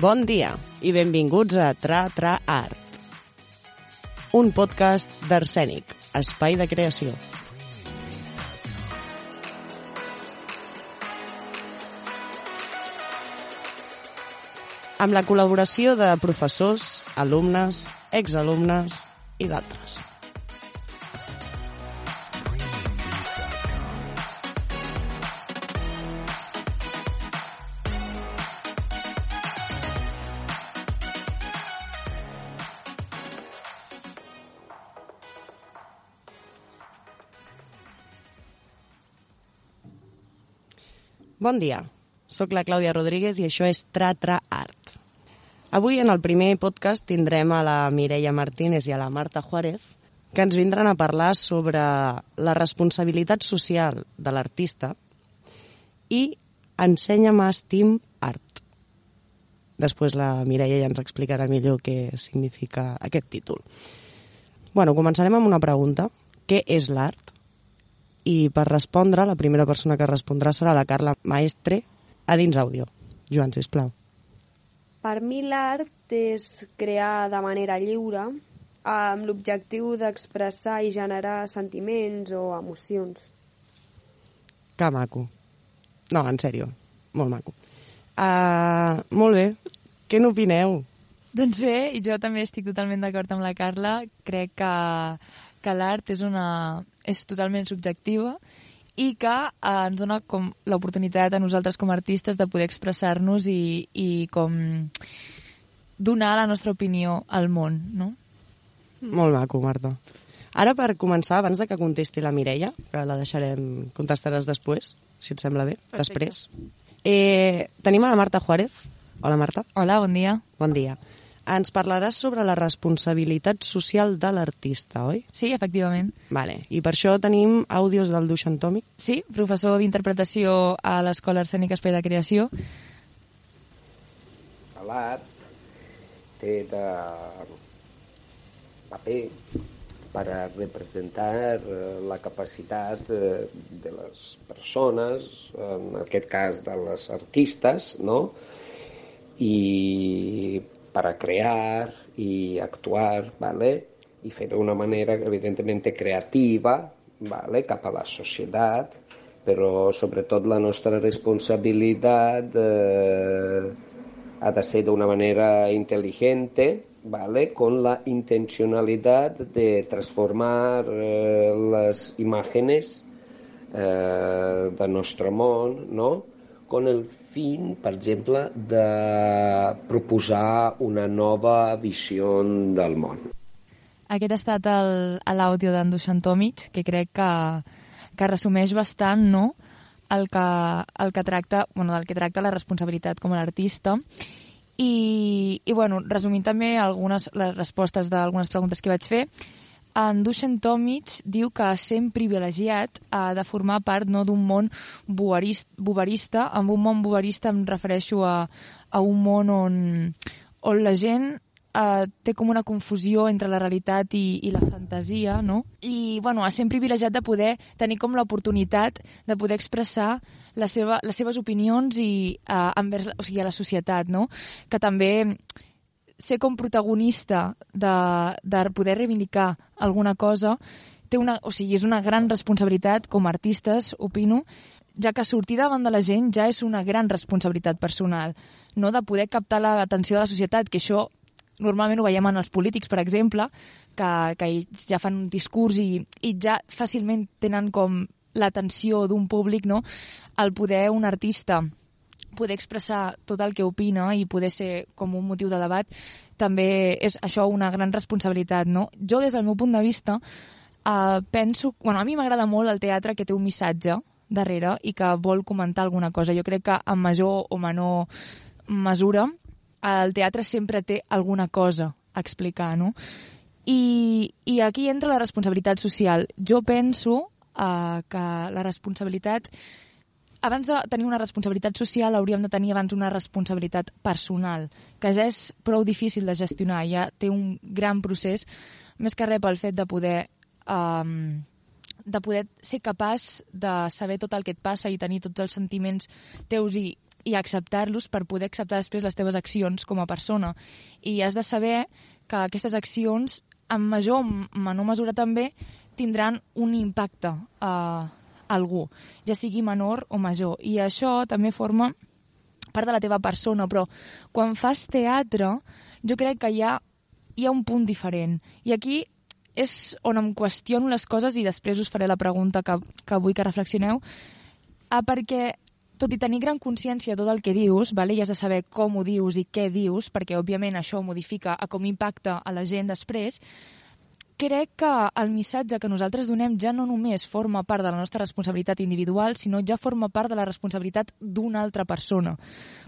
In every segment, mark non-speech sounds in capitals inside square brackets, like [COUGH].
Bon dia i benvinguts a Tra Tra Art, un podcast d'Arsènic, espai de creació. Amb la col·laboració de professors, alumnes, exalumnes i d'altres. Bon dia, sóc la Clàudia Rodríguez i això és Tra Tra Art. Avui en el primer podcast tindrem a la Mireia Martínez i a la Marta Juárez que ens vindran a parlar sobre la responsabilitat social de l'artista i Ensenya-me Steam Art. Després la Mireia ja ens explicarà millor què significa aquest títol. Bueno, començarem amb una pregunta. Què és l'art? I per respondre, la primera persona que respondrà serà la Carla Maestre a dins àudio. Joan, sisplau. Per mi l'art és crear de manera lliure amb l'objectiu d'expressar i generar sentiments o emocions. Que maco. No, en sèrio, molt maco. Uh, molt bé, què n'opineu? Doncs bé, jo també estic totalment d'acord amb la Carla. Crec que, que l'art és, una, és totalment subjectiva i que eh, ens dona com l'oportunitat a nosaltres com a artistes de poder expressar-nos i, i com donar la nostra opinió al món, no? Molt maco, Marta. Ara, per començar, abans de que contesti la Mireia, que la deixarem, contestaràs després, si et sembla bé, Perfecte. després. Eh, tenim a la Marta Juárez. Hola, Marta. Hola, bon dia. Bon dia. Ens parlaràs sobre la responsabilitat social de l'artista, oi? Sí, efectivament. Vale. I per això tenim àudios del Duixan Tomi. Sí, professor d'interpretació a l'Escola Arsènica Espai de Creació. L'art té de paper per a representar eh, la capacitat eh, de les persones, en aquest cas de les artistes, no? i per a crear i actuar, ¿vale? i fer d'una manera evidentemente creativa ¿vale? cap a la societat, però sobretot la nostra responsabilitat eh, ha de ser d'una manera intel·ligente, ¿vale? con la intencionalidad de transformar eh, las imágenes eh, de nuestro món, no? Con el fin, per exemple, de proposar una nova visió del món. Aquest ha estat l'àudio d'en Dusan Tomic, que crec que, que resumeix bastant no? el, que, el que tracta, bueno, del que tracta la responsabilitat com a l'artista. I, I, bueno, resumint també algunes les respostes d'algunes preguntes que vaig fer, en Dusan Tomic diu que sent privilegiat ha de formar part no, d'un món buarist, bubarista. Amb un món bubarista em refereixo a, a un món on, on la gent eh, té com una confusió entre la realitat i, i la fantasia, no? I, bueno, sent privilegiat de poder tenir com l'oportunitat de poder expressar la seva, les seves opinions i eh, envers, o sigui, a la societat, no? Que també ser com protagonista de, de poder reivindicar alguna cosa té una, o sigui, és una gran responsabilitat com a artistes, opino, ja que sortir davant de la gent ja és una gran responsabilitat personal, no de poder captar l'atenció de la societat, que això normalment ho veiem en els polítics, per exemple, que, que ja fan un discurs i, i ja fàcilment tenen com l'atenció d'un públic, no? El poder un artista poder expressar tot el que opina i poder ser com un motiu de debat, també és això una gran responsabilitat, no? Jo, des del meu punt de vista, eh, penso... Bueno, a mi m'agrada molt el teatre que té un missatge darrere i que vol comentar alguna cosa. Jo crec que en major o menor mesura el teatre sempre té alguna cosa a explicar, no? I, i aquí entra la responsabilitat social. Jo penso eh, que la responsabilitat abans de tenir una responsabilitat social hauríem de tenir abans una responsabilitat personal, que ja és prou difícil de gestionar, ja té un gran procés, més que res pel fet de poder um, de poder ser capaç de saber tot el que et passa i tenir tots els sentiments teus i, i acceptar-los per poder acceptar després les teves accions com a persona. I has de saber que aquestes accions, en major o menor mesura també, tindran un impacte a algú, ja sigui menor o major. I això també forma part de la teva persona, però quan fas teatre jo crec que hi ha, hi ha un punt diferent. I aquí és on em qüestiono les coses i després us faré la pregunta que, que vull que reflexioneu, ah, perquè tot i tenir gran consciència de tot el que dius, vale? i has de saber com ho dius i què dius, perquè òbviament això modifica a com impacta a la gent després, crec que el missatge que nosaltres donem ja no només forma part de la nostra responsabilitat individual, sinó ja forma part de la responsabilitat d'una altra persona.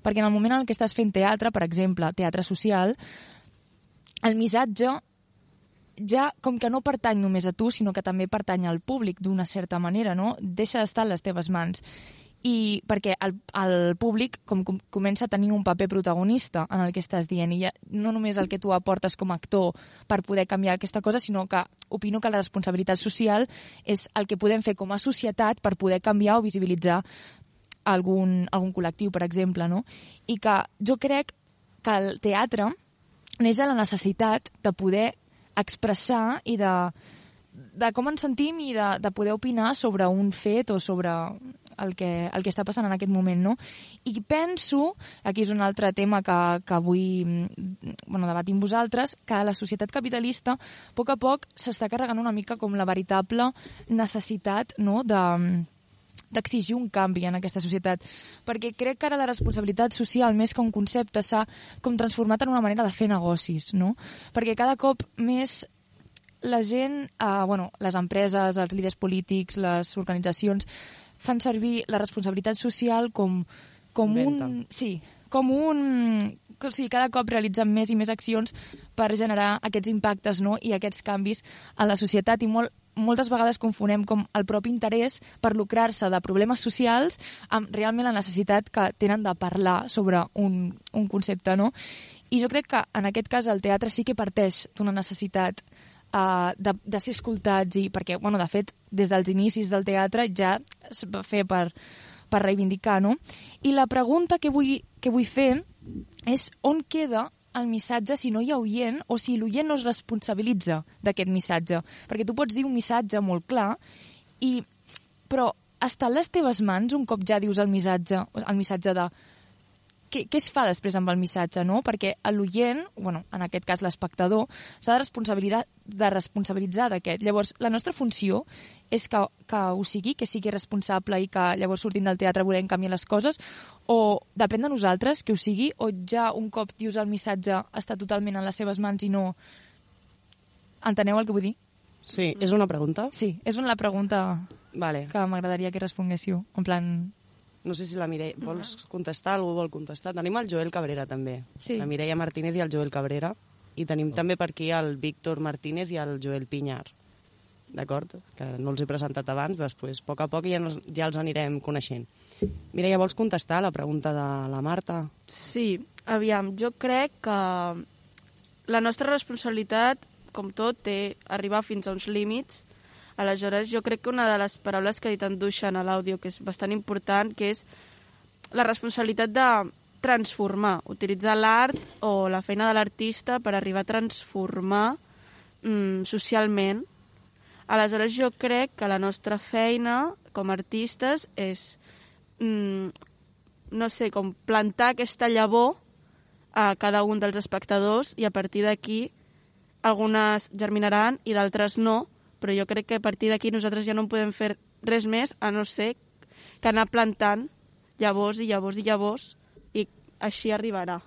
Perquè en el moment en què estàs fent teatre, per exemple, teatre social, el missatge ja com que no pertany només a tu, sinó que també pertany al públic d'una certa manera, no? Deixa d'estar en les teves mans i perquè el, el públic com, com, comença a tenir un paper protagonista en el que estàs dient i ja, no només el que tu aportes com a actor per poder canviar aquesta cosa, sinó que opino que la responsabilitat social és el que podem fer com a societat per poder canviar o visibilitzar algun, algun col·lectiu, per exemple, no? I que jo crec que el teatre neix de la necessitat de poder expressar i de, de com ens sentim i de, de poder opinar sobre un fet o sobre el que, el que està passant en aquest moment, no? I penso, aquí és un altre tema que, que vull mm, bueno, debatir amb vosaltres, que la societat capitalista a poc a poc s'està carregant una mica com la veritable necessitat no? de, d'exigir un canvi en aquesta societat, perquè crec que ara la responsabilitat social, més que un concepte, s'ha com transformat en una manera de fer negocis, no? Perquè cada cop més la gent, eh, bueno, les empreses, els líders polítics, les organitzacions, fan servir la responsabilitat social com, com un... Sí, com un... O sigui, cada cop realitzen més i més accions per generar aquests impactes no? i aquests canvis a la societat i molt, moltes vegades confonem com el propi interès per lucrar-se de problemes socials amb realment la necessitat que tenen de parlar sobre un, un concepte, no? I jo crec que en aquest cas el teatre sí que parteix d'una necessitat uh, de, de ser escoltats i perquè, bueno, de fet, des dels inicis del teatre ja es va fer per, per reivindicar, no? I la pregunta que vull, que vull fer és on queda el missatge si no hi ha oient o si l'oient no es responsabilitza d'aquest missatge. Perquè tu pots dir un missatge molt clar, i, però està a les teves mans un cop ja dius el missatge, el missatge de què, què es fa després amb el missatge, no? Perquè l'oient, bueno, en aquest cas l'espectador, s'ha de responsabilitzar, de responsabilitzar d'aquest. Llavors, la nostra funció és que, que ho sigui, que sigui responsable i que llavors sortint del teatre volem canviar les coses, o depèn de nosaltres que ho sigui, o ja un cop dius el missatge està totalment en les seves mans i no... Enteneu el que vull dir? Sí, és una pregunta? Sí, és una pregunta vale. que m'agradaria que responguéssiu. En plan, no sé si la Mireia... Vols contestar? Algú vol contestar? Tenim el Joel Cabrera, també. Sí. La Mireia Martínez i el Joel Cabrera. I tenim també per aquí el Víctor Martínez i el Joel Pinyar. D'acord? Que no els he presentat abans, després, a poc a poc, ja, nos, ja els anirem coneixent. Mireia, vols contestar la pregunta de la Marta? Sí, aviam, jo crec que la nostra responsabilitat, com tot, té arribar fins a uns límits Aleshores, jo crec que una de les paraules que ha dit en Duixan a l'àudio, que és bastant important, que és la responsabilitat de transformar, utilitzar l'art o la feina de l'artista per arribar a transformar mm, socialment. Aleshores, jo crec que la nostra feina com a artistes és, mm, no sé, com plantar aquesta llavor a cada un dels espectadors i a partir d'aquí algunes germinaran i d'altres no, però jo crec que a partir d'aquí nosaltres ja no podem fer res més a no ser que anar plantant llavors i llavors i llavors així arribarà.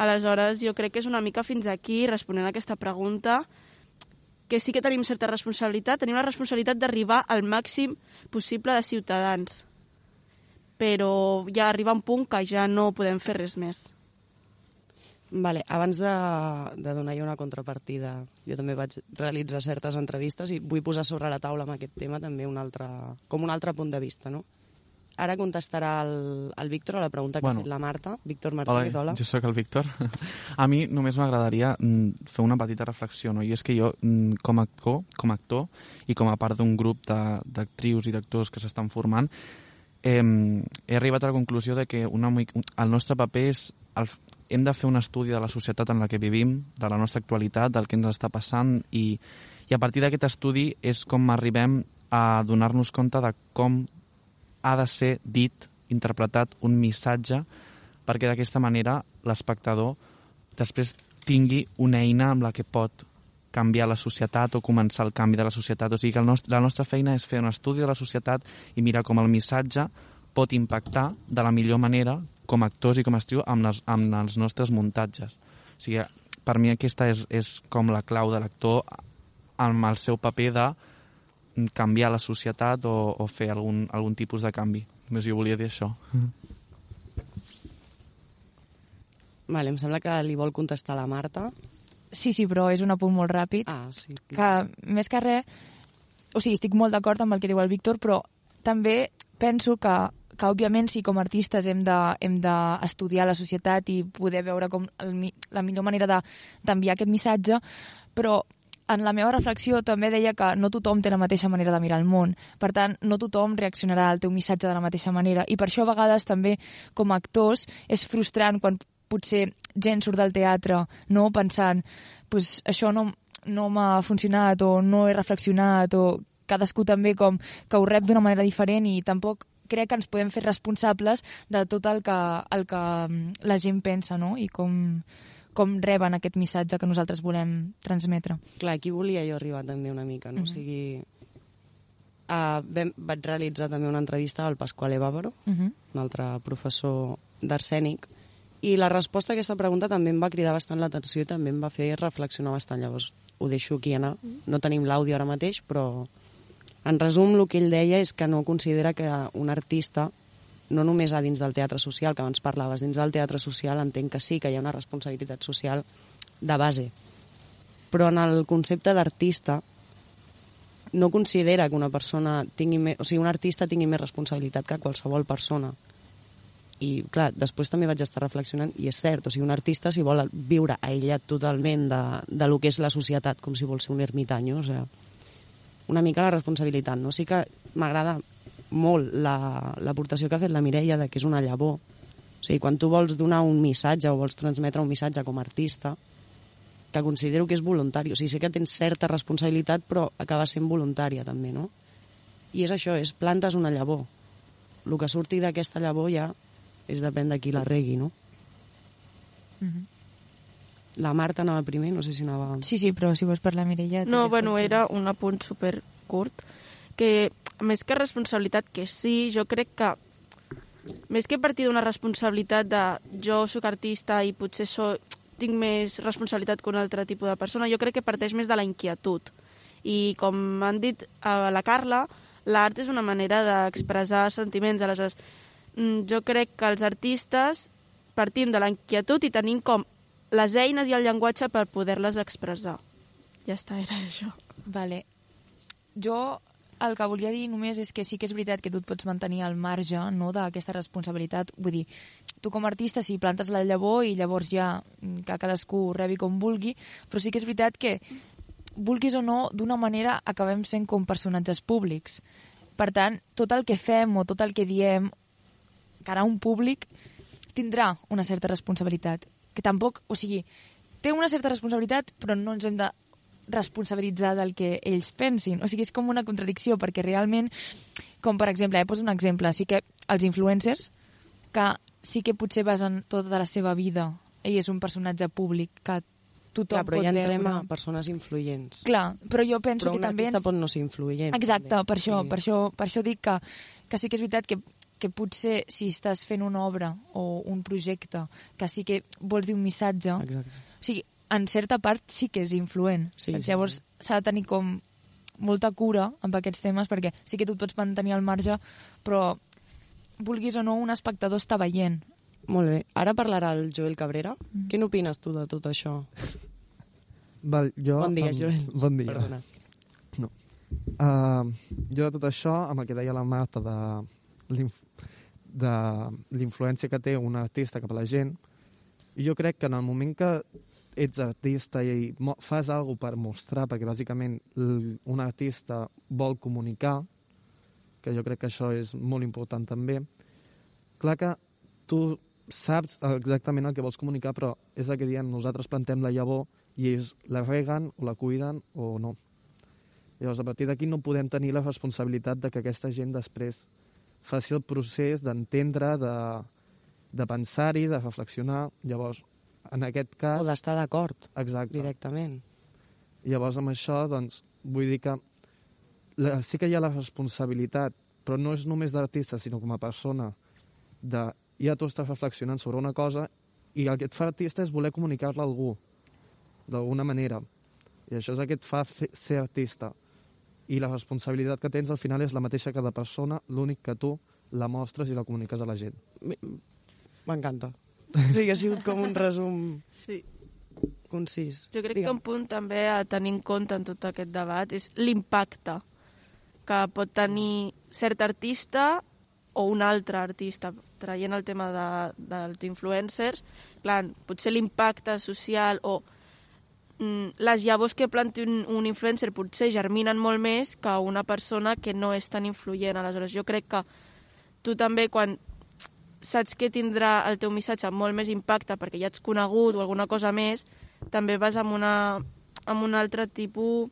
Aleshores, jo crec que és una mica fins aquí, responent a aquesta pregunta, que sí que tenim certa responsabilitat, tenim la responsabilitat d'arribar al màxim possible de ciutadans, però ja arriba un punt que ja no podem fer res més. Vale, abans de, de donar jo una contrapartida, jo també vaig realitzar certes entrevistes i vull posar sobre la taula amb aquest tema també un altre, com un altre punt de vista, no? Ara contestarà el, el Víctor a la pregunta que Bueno. ha fet la Marta. Víctor Martínez, hola. jo sóc el Víctor. [LAUGHS] A mi només m'agradaria mm, fer una petita reflexió, no? i és que jo, mm, com a actor, com a actor i com a part d'un grup d'actrius i d'actors que s'estan formant, eh, he arribat a la conclusió de que una, el nostre paper és... El, hem de fer un estudi de la societat en la que vivim, de la nostra actualitat, del que ens està passant, i, i a partir d'aquest estudi és com arribem a donar-nos compte de com ha de ser dit, interpretat un missatge perquè d'aquesta manera l'espectador després tingui una eina amb la que pot canviar la societat o començar el canvi de la societat. O sigui que el nostre, la nostra feina és fer un estudi de la societat i mirar com el missatge pot impactar de la millor manera com a actors i com a actriu amb, les, amb els nostres muntatges. O sigui, per mi aquesta és, és com la clau de l'actor amb el seu paper de canviar la societat o, o fer algun, algun tipus de canvi. Només jo volia dir això. Vale, em sembla que li vol contestar la Marta. Sí, sí, però és un apunt molt ràpid. Ah, sí. que més que res, o sigui, estic molt d'acord amb el que diu el Víctor, però també penso que, que òbviament, sí, com a artistes hem de- hem d'estudiar la societat i poder veure com el, la millor manera de- d'enviar aquest missatge, però en la meva reflexió també deia que no tothom té la mateixa manera de mirar el món. Per tant, no tothom reaccionarà al teu missatge de la mateixa manera. I per això, a vegades, també, com a actors, és frustrant quan potser gent surt del teatre no pensant pues, això no, no m'ha funcionat o no he reflexionat o cadascú també com que ho rep d'una manera diferent i tampoc crec que ens podem fer responsables de tot el que, el que mm, la gent pensa no? i com, com reben aquest missatge que nosaltres volem transmetre. Clar, aquí volia jo arribar també una mica, no? Mhm. O sigui... Uh, vam, vaig realitzar també una entrevista al Pasquale Bàvaro, Uh -huh. un altre professor d'arcènic, i la resposta a aquesta pregunta també em va cridar bastant l'atenció i també em va fer reflexionar bastant. Llavors, ho deixo aquí anar. No tenim l'àudio ara mateix, però en resum el que ell deia és que no considera que un artista no només a dins del teatre social, que abans parlaves, dins del teatre social entenc que sí, que hi ha una responsabilitat social de base. Però en el concepte d'artista no considera que una persona tingui més, o sigui, un artista tingui més responsabilitat que qualsevol persona. I, clar, després també vaig estar reflexionant, i és cert, o sigui, un artista, si vol viure aïllat totalment de, de lo que és la societat, com si vol ser un ermitany, o sigui, una mica la responsabilitat, no? Sí que m'agrada molt la- l'aportació que ha fet la Mireia de que és una llavor. O sigui, quan tu vols donar un missatge o vols transmetre un missatge com a artista, que considero que és voluntari. O sigui, sé que tens certa responsabilitat, però acaba sent voluntària també, no? I és això, és plantes una llavor. El que surti d'aquesta llavor ja és depèn de qui la regui, no? Uh -huh. La Marta anava primer, no sé si anava... Sí, sí, però si vols parlar, Mireia... No, bueno, era un apunt super curt, que més que responsabilitat, que sí, jo crec que més que partir d'una responsabilitat de jo sóc artista i potser so, tinc més responsabilitat que un altre tipus de persona, jo crec que parteix més de la inquietud. I com han dit a la Carla, l'art és una manera d'expressar sentiments, aleshores mm, jo crec que els artistes partim de la inquietud i tenim com les eines i el llenguatge per poder-les expressar. Ja està, era això. Vale. Jo el que volia dir només és que sí que és veritat que tu et pots mantenir al marge no, d'aquesta responsabilitat. Vull dir, tu com a artista sí plantes la llavor i llavors ja mm, que cadascú rebi com vulgui, però sí que és veritat que vulguis o no, d'una manera acabem sent com personatges públics. Per tant, tot el que fem o tot el que diem cara a un públic tindrà una certa responsabilitat. Que tampoc, o sigui, té una certa responsabilitat, però no ens hem de responsabilitzar del que ells pensin. O sigui, és com una contradicció, perquè realment, com per exemple, eh, poso un exemple, sí que els influencers, que sí que potser basen tota la seva vida, ell és un personatge públic que tothom Clar, però pot ja entrem veure. a persones influents. Clar, però jo penso Però que un també... artista ens- pot no ser influent. Exacte, també. per això, Sí. per això, per això dic que, que sí que és veritat que que potser si estàs fent una obra o un projecte que sí que vols dir un missatge, Exacte. o sigui, en certa part sí que és influent. Sí, sí, Llavors s'ha de tenir com molta cura amb aquests temes perquè sí que tu et pots mantenir al marge, però vulguis o no, un espectador està veient. Molt bé. Ara parlarà el Joel Cabrera. Mm. Què n'opines tu de tot això? Val, jo, Bon dia, amb- Joel. Bon dia. Perdona. Uh, jo de tot això, amb el que deia la Marta de de l'influència que té un artista cap a la gent, jo crec que en el moment que ets artista i fas alguna per mostrar, perquè bàsicament un artista vol comunicar, que jo crec que això és molt important també, clar que tu saps exactament el que vols comunicar, però és el que diem, nosaltres plantem la llavor i ells la reguen o la cuiden o no. Llavors, a partir d'aquí no podem tenir la responsabilitat de que aquesta gent després faci el procés d'entendre, de, de pensar-hi, de reflexionar. Llavors, en aquest cas... O d'estar d'acord Exacte. directament. Llavors, amb això, doncs, vull dir que la, sí que hi ha la responsabilitat, però no és només d'artista, sinó com a persona, de ja tu estàs reflexionant sobre una cosa i el que et fa artista és voler comunicar-la a algú, d'alguna manera. I això és el que et fa fer, ser artista. I la responsabilitat que tens al final és la mateixa cada persona, l'únic que tu la mostres i la comuniques a la gent. M'encanta. O sigui, ha sigut com un resum Sí. concís. Jo crec Digue'm. que un punt també a tenir en compte en tot aquest debat és l'impacte que pot tenir cert artista o un altre artista, traient el tema de, dels influencers. Clar, potser l'impacte social o les llavors que planti un, un influencer potser germinen molt més que una persona que no és tan influent. Aleshores, jo crec que tu també, quan saps que tindrà el teu missatge molt més impacte perquè ja ets conegut o alguna cosa més, també vas amb, una, amb un altre tipus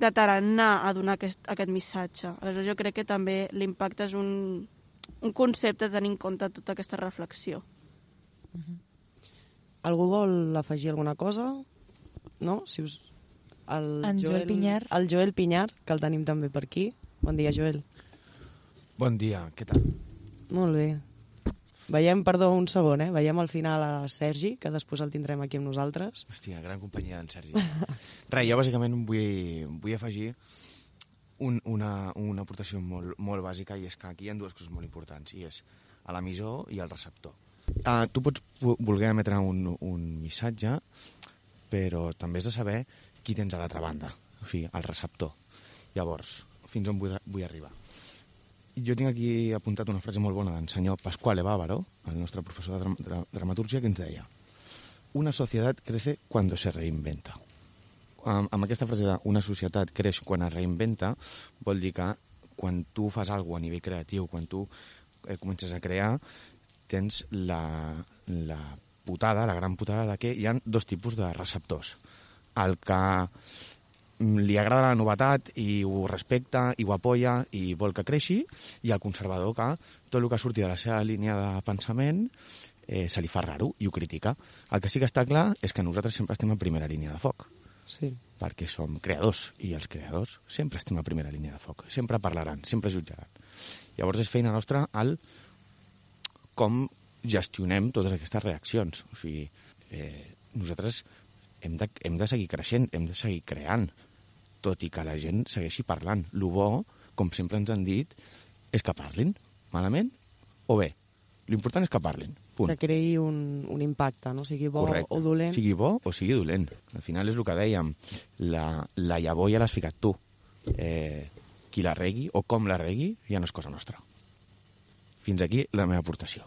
de tarannà a donar aquest, aquest missatge. Aleshores, jo crec que també l'impacte és un, un concepte a tenir en compte tota aquesta reflexió. Algú vol afegir alguna cosa? No? Si us... El En Joel Pinyar. El Joel Pinyar, que el tenim també per aquí. Bon dia, Joel. Bon dia, què tal? Molt bé. Veiem, perdó, un segon, eh? Veiem al final a Sergi, que després el tindrem aquí amb nosaltres. Hòstia, gran companyia d'en Sergi. Res, jo bàsicament vull, vull afegir un, una, una aportació molt, molt bàsica i és que aquí hi ha dues coses molt importants i és a l'emissor i al receptor. Uh, tu pots vo- voler emetre un, un missatge, però també has de saber qui tens a l'altra banda, o sigui, el receptor. Llavors, fins on vull, vull arribar? Jo tinc aquí apuntat una frase molt bona d'en senyor Pasquale Bávaro, el nostre professor de, dram dramatúrgia, que ens deia una societat crece cuando se reinventa. Amb, amb aquesta frase de una societat creix quan es reinventa, vol dir que quan tu fas alguna a nivell creatiu, quan tu eh, comences a crear, tens la, la putada, la gran putada de que hi ha dos tipus de receptors. El que li agrada la novetat i ho respecta i ho apoya i vol que creixi, i el conservador que tot el que surti de la seva línia de pensament eh, se li fa raro i ho critica. El que sí que està clar és que nosaltres sempre estem en primera línia de foc, Sí. perquè som creadors, i els creadors sempre estem a primera línia de foc, sempre parlaran, sempre jutjaran. Llavors és feina nostra el com gestionem totes aquestes reaccions. O sigui, eh, nosaltres hem de, hem de seguir creixent, hem de seguir creant, tot i que la gent segueixi parlant. Lo bo, com sempre ens han dit, és que parlin, malament o bé. L'important és que parlin, punt. Que creï un, un impacte, no? Sigui bo Correcte. o dolent. Sigui bo o sigui dolent. Al final és el que dèiem, la, la llavor ja l'has ficat tu. Eh, qui la regui o com la regui ja no és cosa nostra. Fins aquí la meva aportació.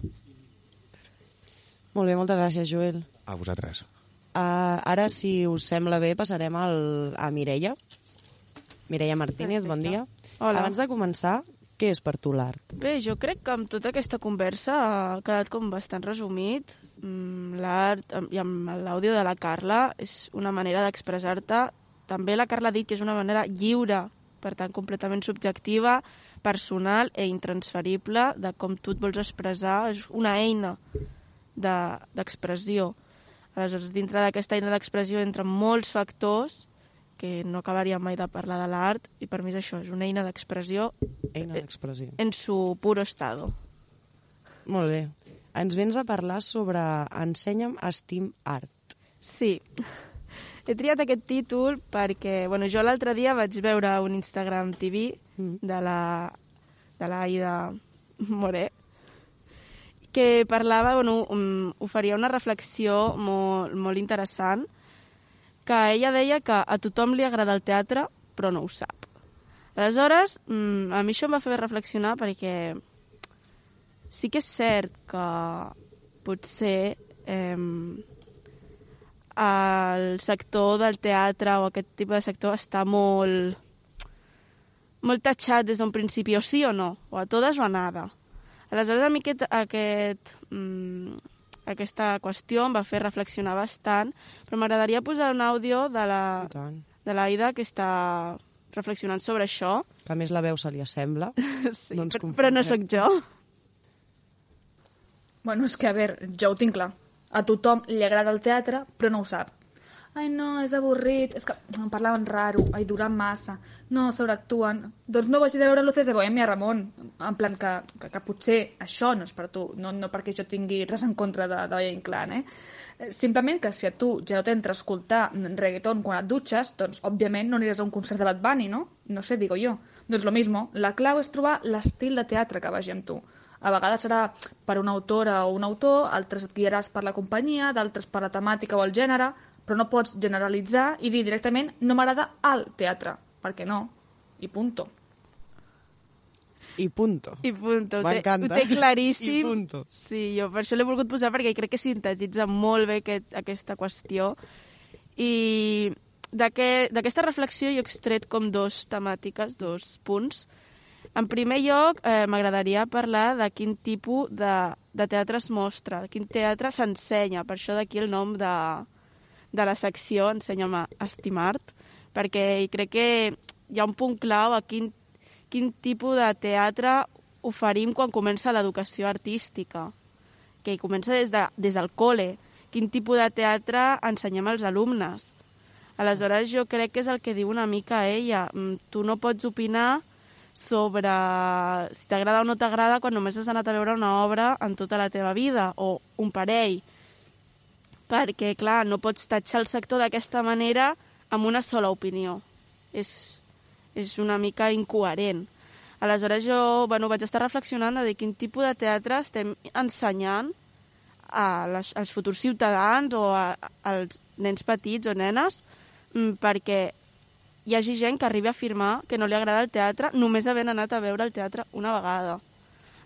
Molt bé, moltes gràcies, Joel. A vosaltres. Uh, ara, si us sembla bé, passarem al, a Mireia. Mireia Martínez, bon Perfecte. dia. Hola. Abans de començar, què és per tu l'art? Bé, jo crec que amb tota aquesta conversa ha quedat com bastant resumit. Mm, L'art, i amb l'àudio de la Carla, és una manera d'expressar-te. També la Carla ha dit que és una manera lliure, per tant, completament subjectiva, personal e intransferible de com tu et vols expressar. És una eina de- d'expressió. Aleshores, dintre d'aquesta eina d'expressió entren molts factors que no acabaríem mai de parlar de l'art i per mi és això, és una eina d'expressió Eina d'expressió. en su puro estado. Molt bé. Ens vens a parlar sobre Ensenya'm Steam Art. Sí. He triat aquest títol perquè bueno, jo l'altre dia vaig veure un Instagram TV Mm. de la, de la Aida Moré que parlava, bueno, um, oferia una reflexió molt, molt interessant que ella deia que a tothom li agrada el teatre però no ho sap. Aleshores, mm, a mi això em va fer reflexionar perquè sí que és cert que potser eh, el sector del teatre o aquest tipus de sector està molt molt tatxat des d'un principi, o sí o no, o a totes o a nada. Aleshores, a mi aquest, aquest, mm, aquesta qüestió em va fer reflexionar bastant, però m'agradaria posar un àudio de la, de l'Aida que està reflexionant sobre això, Que a més la veu se li assembla. [LAUGHS] sí, No ens però, però no sóc jo. Bueno, és que, a veure, jo ho tinc clar. A tothom li agrada el teatre, però no ho sap. Ai, no, és avorrit, és que em parlaven raro, ai, duran massa, no, sobreactuen. Doncs no vagis a veure Luces de Bohemia, Ramon. En plan que, que, que potser això no és per tu, no, no perquè jo tingui res en contra de, de Inclán, eh? Eh, Simplement que si a tu ja no t'entra a escoltar reggaeton quan et dutxes, doncs, òbviament, no aniràs a un concert de Bad Bunny, no? No sé, digo jo. Doncs lo mismo, la clau és trobar l'estil de teatre que vagi amb tu. A vegades serà per una autora o un autor, altres et guiaràs per la companyia, d'altres per la temàtica o el gènere, però no pots generalitzar i dir directament no m'agrada el teatre, perquè no, i punto. I punto. I punto. Ho té, M'encanta. ho té claríssim. I punto. Sí, jo per això l'he volgut posar perquè crec que sintetitza molt bé aquest, aquesta qüestió. I d'aquest- d'aquesta reflexió jo he extret com dos temàtiques, dos punts. En primer lloc, eh, m'agradaria parlar de quin tipus de, de teatre es mostra, de quin teatre s'ensenya. Per això d'aquí el nom de, de la secció Ensenya'm a estimar-te, perquè crec que hi ha un punt clau a quin, quin tipus de teatre oferim quan comença l'educació artística, que comença des, de, des del col·le. Quin tipus de teatre ensenyem als alumnes. Aleshores, jo crec que és el que diu una mica ella. Mm, Tu no pots opinar sobre si t'agrada o no t'agrada quan només has anat a veure una obra en tota la teva vida, o un parell. Perquè, clar, no pots tatxar el sector d'aquesta manera amb una sola opinió. És, és una mica incoherent. Aleshores jo bueno, vaig estar reflexionant de quin tipus de teatre estem ensenyant a les, als futurs ciutadans o a, als nens petits o nenes mm, perquè hi hagi gent que arribi a afirmar que no li agrada el teatre només havent anat a veure el teatre una vegada.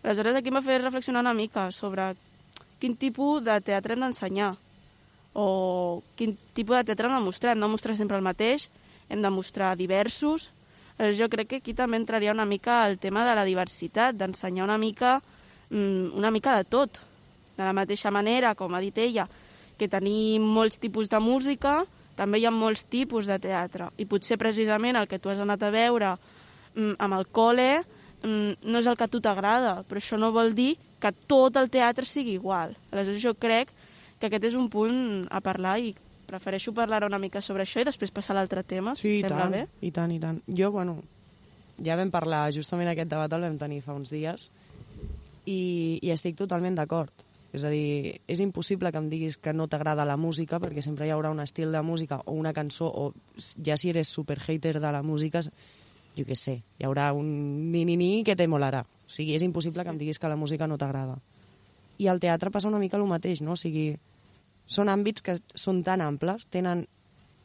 Aleshores aquí m'ha fet reflexionar una mica sobre quin tipus de teatre hem d'ensenyar o quin tipus de teatre hem de mostrar. Hem de mostrar sempre el mateix, hem de mostrar diversos. Aleshores, jo crec que aquí també entraria una mica el tema de la diversitat, d'ensenyar una mica mm, una mica de tot. De la mateixa manera, com ha dit ella, que tenim molts tipus de música, també hi ha molts tipus de teatre. I potser precisament el que tu has anat a veure mm, amb el col·le mm, no és el que a tu t'agrada, però això no vol dir que tot el teatre sigui igual. Aleshores jo crec que aquest és un punt a parlar i prefereixo parlar una mica sobre això i després passar a l'altre tema, Sí, i sembla tant, bé. i tant, i tant. Jo, bueno, ja vam parlar, justament aquest debat el vam tenir fa uns dies, i, i estic totalment d'acord. És a dir, és impossible que em diguis que no t'agrada la música, perquè sempre hi haurà un estil de música o una cançó, o ja si eres super hater de la música, jo què sé, hi haurà un ni-ni-ni que te molarà. O sigui, és impossible que em diguis que la música no t'agrada. I al teatre passa una mica el mateix, no? O sigui, són àmbits que són tan amples, tenen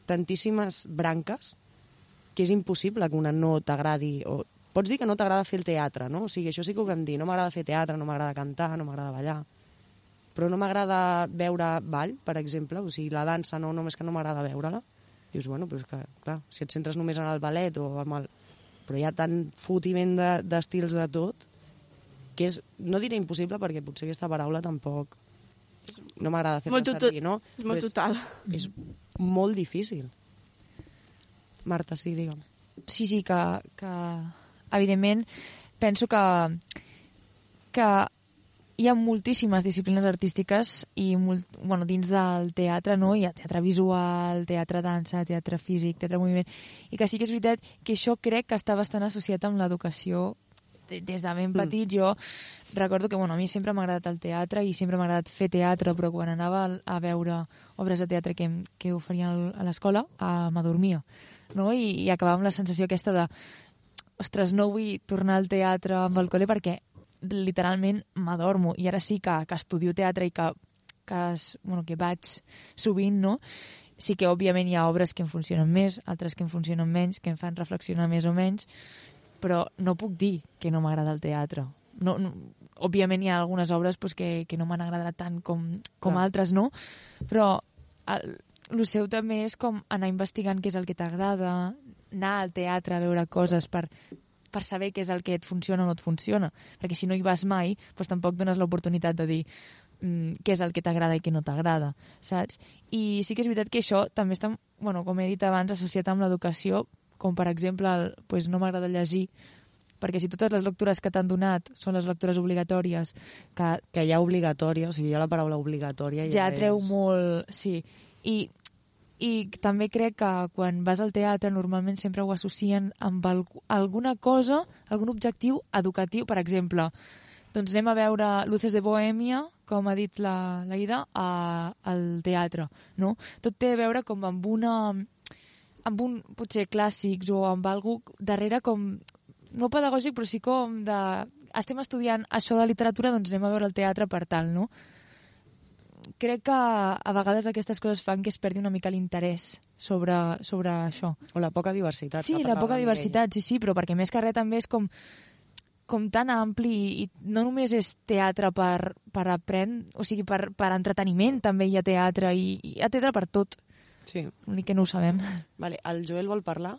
tantíssimes branques, que és impossible que una no t'agradi, o pots dir que no t'agrada fer el teatre, no? O sigui, això sí que ho vam dir, no m'agrada fer teatre, no m'agrada cantar, no m'agrada ballar, però no m'agrada veure ball, per exemple, o sigui, la dansa no, només que no m'agrada veure-la. Dius, bueno, però és que, clar, si et centres només en el ballet o amb el... Però hi ha tant fotiment de- d'estils de, de tot que és, no diré impossible perquè potser aquesta paraula tampoc no m'agrada fer-la servir, no? és molt Però total. És molt difícil. Marta, sí, digue'm. Sí, sí, que, que evidentment penso que, que hi ha moltíssimes disciplines artístiques i molt, bueno, dins del teatre no? hi ha teatre visual, teatre dansa, teatre físic, teatre moviment, i que sí que és veritat que això crec que està bastant associat amb l'educació des de ben petit jo recordo que bueno, a mi sempre m'ha agradat el teatre i sempre m'ha agradat fer teatre, però quan anava a veure obres de teatre que, que oferien a l'escola, eh, m'adormia. No? I, I acabava amb la sensació aquesta de ostres, no vull tornar al teatre amb el col·le perquè literalment m'adormo. I ara sí que, que estudio teatre i que, que, es, bueno, que vaig sovint, no? Sí que, òbviament, hi ha obres que em funcionen més, altres que em funcionen menys, que em fan reflexionar més o menys, però no puc dir que no m'agrada el teatre. No, no, òbviament hi ha algunes obres pues, que, que no m'han agradat tant com, com Clar. altres, no? Però el, el seu també és com anar investigant què és el que t'agrada, anar al teatre a veure coses per, per saber què és el que et funciona o no et funciona. Perquè si no hi vas mai, doncs tampoc dones l'oportunitat de dir mm, què és el que t'agrada i què no t'agrada, saps? I sí que és veritat que això també està, bueno, com he dit abans, associat amb l'educació, com per exemple, el, pues no m'agrada llegir, perquè si totes les lectures que t'han donat són les lectures obligatòries, que Que hi ha obligatòria, o sigui, ja la paraula obligatòria ja, ja treu és... molt... Sí, i, i també crec que quan vas al teatre normalment sempre ho associen amb al, alguna cosa, algun objectiu educatiu, per exemple, doncs anem a veure Luces de Bohèmia, com ha dit la, la Ida, a, al teatre, no? Tot té a veure com amb una amb un, potser clàssics o amb algú darrere com, no pedagògic, però sí com de... Estem estudiant això de literatura, doncs anem a veure el teatre per tal, no? Crec que a vegades aquestes coses fan que es perdi una mica l'interès sobre, sobre això. O la poca diversitat. Sí, la poca diversitat, sí, sí, però perquè més que res també és com com tan ampli i no només és teatre per, per aprendre, o sigui, per, per entreteniment també hi ha teatre i hi ha teatre per tot. Sí. L'únic que no ho sabem. Vale, el Joel vol parlar?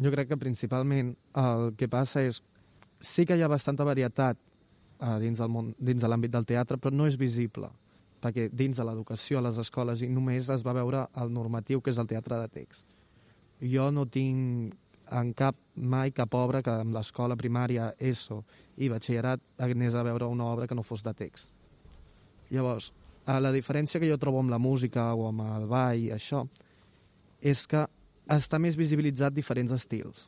Jo crec que principalment el que passa és sí que hi ha bastanta varietat uh, dins, del món, dins de l'àmbit del teatre, però no és visible, perquè dins de l'educació a les escoles i només es va veure el normatiu que és el teatre de text. Jo no tinc en cap, mai cap obra que amb l'escola primària, ESO i batxillerat anés a veure una obra que no fos de text. Llavors, eh, la diferència que jo trobo amb la música o amb el ball això és que està més visibilitzat diferents estils.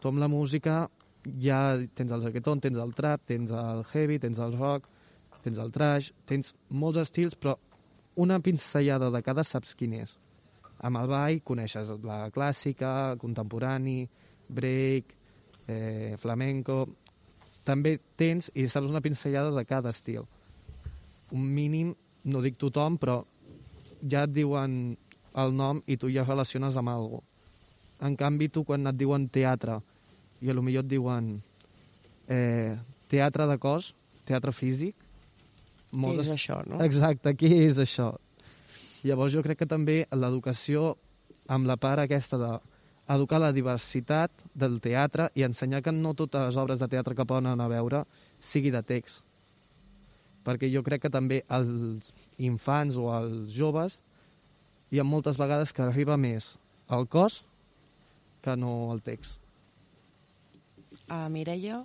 Tu amb la música ja tens el reggaeton, tens el trap, tens el heavy, tens el rock, tens el trash, tens molts estils, però una pinzellada de cada saps quin és. Amb el ball coneixes la clàssica, contemporani, break, eh, flamenco... També tens i saps una pinzellada de cada estil. Un mínim, no dic tothom, però ja et diuen el nom i tu ja relaciones amb alguna En canvi, tu quan et diuen teatre i a lo millor et diuen eh, teatre de cos, teatre físic... Què és això, no? Exacte, què és això? Llavors jo crec que també l'educació amb la part aquesta de educar la diversitat del teatre i ensenyar que no totes les obres de teatre que poden anar a veure sigui de text. Perquè jo crec que també als infants o als joves hi ha moltes vegades que arriba més el cos que no el text. A Mireia?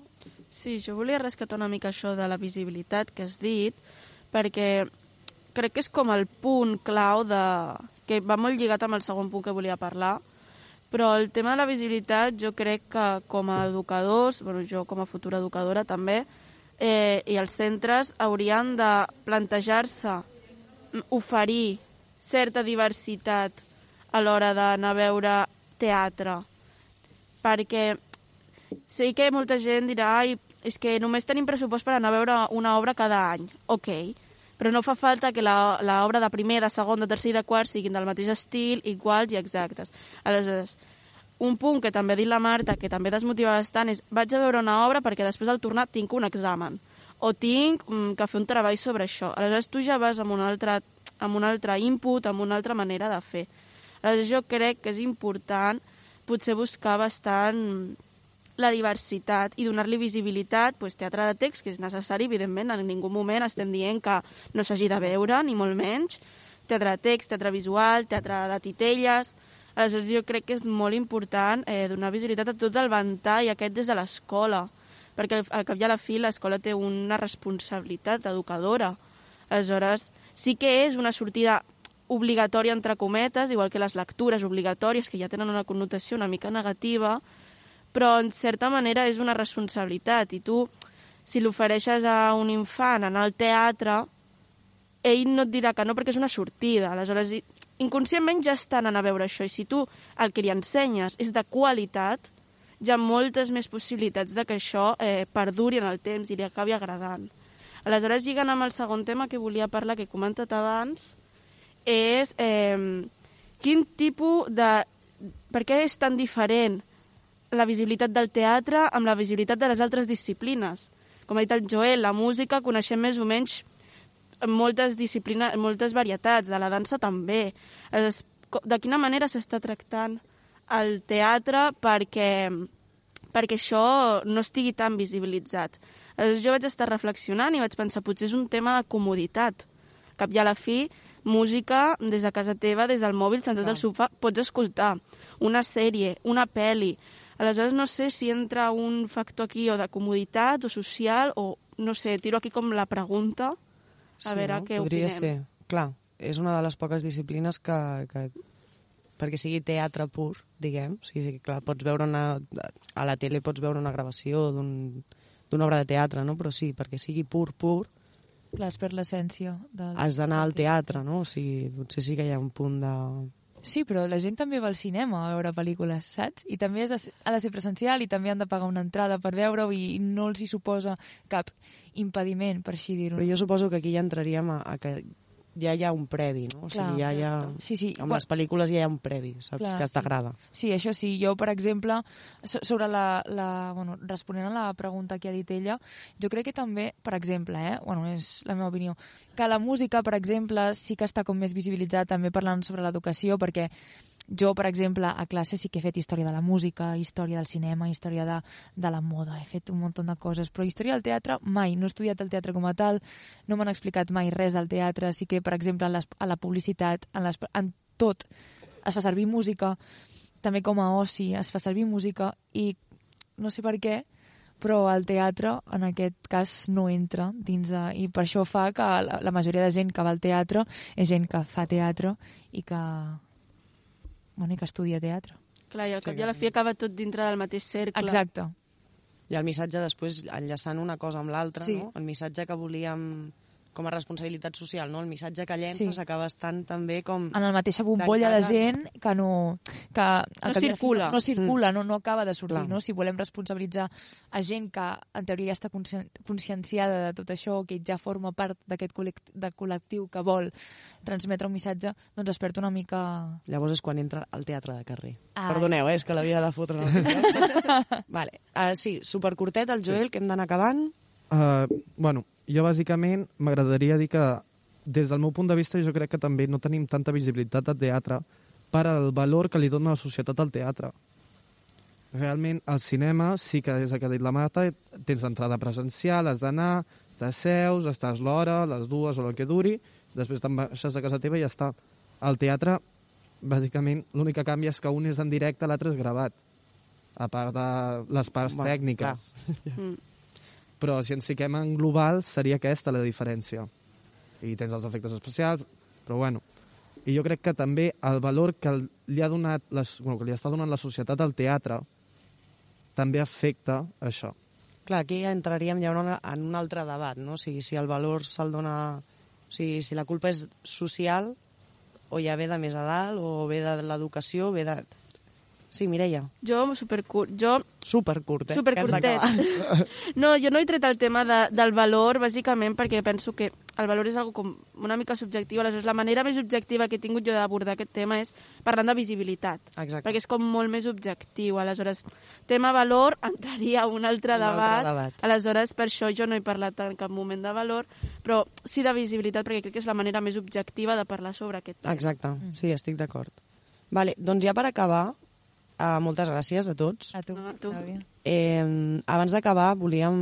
Sí, jo volia rescatar una mica això de la visibilitat que has dit, perquè crec que és com el punt clau de... que va molt lligat amb el segon punt que volia parlar, però el tema de la visibilitat jo crec que com a educadors, bueno, jo com a futura educadora també, eh, i els centres haurien de plantejar-se oferir certa diversitat a l'hora d'anar a veure teatre, perquè sé que molta gent dirà ai, és que només tenim pressupost per anar a veure una obra cada any. Ok, però no fa falta que l'obra de primer, de segon, de tercer i de quart siguin del mateix estil, iguals i exactes. Aleshores, un punt que també ha dit la Marta, que també desmotiva bastant, és vaig a veure una obra perquè després al tornar tinc un examen o tinc mm, que fer un treball sobre això. Aleshores, tu ja vas amb un altre, amb un altre input, amb una altra manera de fer. Aleshores, jo crec que és important potser buscar bastant la diversitat i donar-li visibilitat, pues, teatre de text, que és necessari, evidentment, en ningú moment estem dient que no s'hagi de veure, ni molt menys, teatre de text, teatre visual, teatre de titelles... Aleshores, jo crec que és molt important eh, donar visibilitat a tot el ventall aquest des de l'escola, perquè al, cap i a la fi l'escola té una responsabilitat educadora. Aleshores, sí que és una sortida obligatòria, entre cometes, igual que les lectures obligatòries, que ja tenen una connotació una mica negativa, però en certa manera és una responsabilitat i tu, si l'ofereixes a un infant anar al teatre, ell no et dirà que no perquè és una sortida. Aleshores, inconscientment ja estan anant a veure això i si tu el que li ensenyes és de qualitat, hi ha moltes més possibilitats de que això eh, perduri en el temps i li acabi agradant. Aleshores, lligant amb el segon tema que volia parlar, que he comentat abans, és eh, quin tipus de... Per què és tan diferent la visibilitat del teatre amb la visibilitat de les altres disciplines? Com ha dit el Joel, la música coneixem més o menys moltes disciplines, moltes varietats, de la dansa també. Es, de quina manera s'està tractant el teatre perquè, perquè això no estigui tan visibilitzat. Aleshores, jo vaig estar reflexionant i vaig pensar, potser és un tema de comoditat. Cap i a la fi, música des de casa teva, des del mòbil, sentat al sofà, pots escoltar una sèrie, una peli. Aleshores, no sé si entra un factor aquí o de comoditat o social o, no sé, tiro aquí com la pregunta a veure què Podria opinem. ser. Clar, és una de les poques disciplines que, que perquè sigui teatre pur, diguem. O sigui, clar, pots veure una, a la tele pots veure una gravació d'un- d'una obra de teatre, no? Però sí, perquè sigui pur, pur, Clar, es perd l'essència. Del... has d'anar al teatre, no? O sigui, potser sí que hi ha un punt de... Sí, però la gent també va al cinema a veure pel·lícules, saps? I també de, ha de ser presencial i també han de pagar una entrada per veure-ho i no els hi suposa cap impediment, per així dir-ho. Però jo suposo que aquí ja entraríem a, a que ja hi ha un previ, no? O Clar, sigui, ja hi ha... Sí, sí. Amb quan- les pel·lícules ja hi ha un previ, saps? Clar, que sí. t'agrada. Sí, això sí. Jo, per exemple, so- sobre la, la... Bueno, responent a la pregunta que ha dit ella, jo crec que també, per exemple, eh, bueno, és la meva opinió, que la música, per exemple, sí que està com més visibilitzat també parlant sobre l'educació, perquè jo, per exemple, a classe sí que he fet història de la música, història del cinema, història de, de la moda, he fet un munt de coses, però història del teatre mai, no he estudiat el teatre com a tal, no m'han explicat mai res del teatre, sí que, per exemple, en les, a la publicitat, en, les, en tot, es fa servir música, també com a oci es fa servir música i no sé per què, però el teatre en aquest cas no entra dins de... I per això fa que la, la majoria de gent que va al teatre és gent que fa teatre i que, bueno, i que estudia teatre. Clar, i al Sí, cap i a la fi acaba tot dintre del mateix cercle. Exacte. I el missatge després, enllaçant una cosa amb l'altra, Sí. no? el missatge que volíem com a responsabilitat social, no? el missatge que llença Sí. s'acaba estant també com... En la mateixa bombolla de gent que no... Que, No fi circula. No, no circula, no, no acaba de sortir, Clar. no? Si volem responsabilitzar a gent que en teoria ja està conscien- conscienciada de tot això, que ja forma part d'aquest col·lect de col·lectiu que vol transmetre un missatge, doncs es perd una mica... Llavors és quan entra al teatre de carrer. Ai. Perdoneu, eh? és que l'havia de fotre. Sí. [LAUGHS] vale. Uh, sí, supercurtet, el Joel, que hem d'anar acabant. Uh, bueno, jo bàsicament m'agradaria dir que des del meu punt de vista jo crec que també no tenim tanta visibilitat al teatre per al valor que li dona la societat al teatre. Realment, al cinema sí que és el que ha dit la Marta, tens entrada presencial, has d'anar, t'asseus, estàs l'hora, les dues o el que duri, després te'n baixes a casa teva i ja està. Al teatre, bàsicament, l'únic que canvia és que un és en directe, l'altre és gravat, a part de les parts Bueno, tècniques. [LAUGHS] Mm. Però si ens fiquem en global seria aquesta la diferència. I tens els efectes especials, però bueno. I jo crec que també el valor que li ha donat, les, bueno, que li està donant la societat al teatre també afecta això. Clar, aquí entraríem ja en un altre debat, no? O sigui, si el valor se'l dona... O sigui, si la culpa és social, o ja ve de més a dalt, o ve de l'educació, ve de... Sí, Mireia, Jo, supercurt. Jo, supercurt, eh? supercurtet. [LAUGHS] [LAUGHS] No, jo no he tret el tema de, del valor, bàsicament, perquè penso que el valor és algo com una mica subjectiu. Aleshores, la manera més objectiva que he tingut jo d'abordar aquest tema és parlant de visibilitat. Exacte. Perquè és com molt més objectiu. Aleshores, tema valor [LAUGHS] entraria a un altre, Un altre debat. debat. Aleshores, per això jo no he parlat en cap moment de valor, però sí de visibilitat, perquè crec que és la manera més objectiva de parlar sobre aquest tema. Exacte, sí, estic d'acord. Vale, doncs ja per acabar, uh, moltes gràcies a tots. A tu, No, a tu. Eh, abans d'acabar, volíem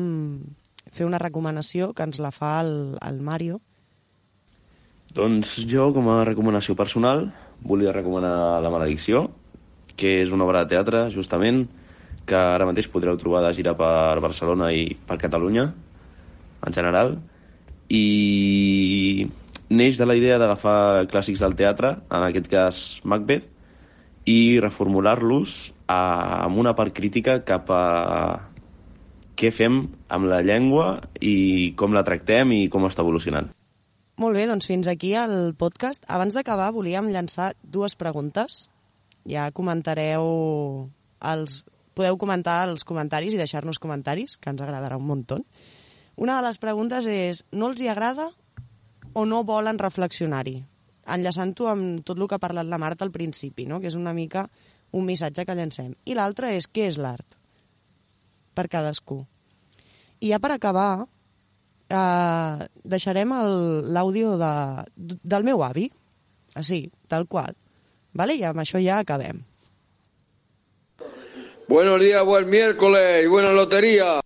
fer una recomanació que ens la fa el, el Mario. Doncs jo, com a recomanació personal, volia recomanar La maledicció, que és una obra de teatre, justament, que ara mateix podreu trobar de gira per Barcelona i per Catalunya, en general, i neix de la idea d'agafar clàssics del teatre, en aquest cas Macbeth, i reformular-los amb una part crítica cap a què fem amb la llengua i com la tractem i com està evolucionant. Molt bé, doncs fins aquí el podcast. Abans d'acabar volíem llançar dues preguntes. Ja comentareu els... Podeu comentar els comentaris i deixar-nos comentaris, que ens agradarà un munt. Una de les preguntes és, no els hi agrada o no volen reflexionar-hi? Enllaçant-ho amb tot el que ha parlat la Marta al principi, no? que és una mica un missatge que llancem. I l'altre és, què és l'art? Per cadascú. I ja per acabar, eh, deixarem l'àudio de, del meu avi, així, tal qual. Vale? I amb això ja acabem. Buenos días, buen miércoles y buena lotería.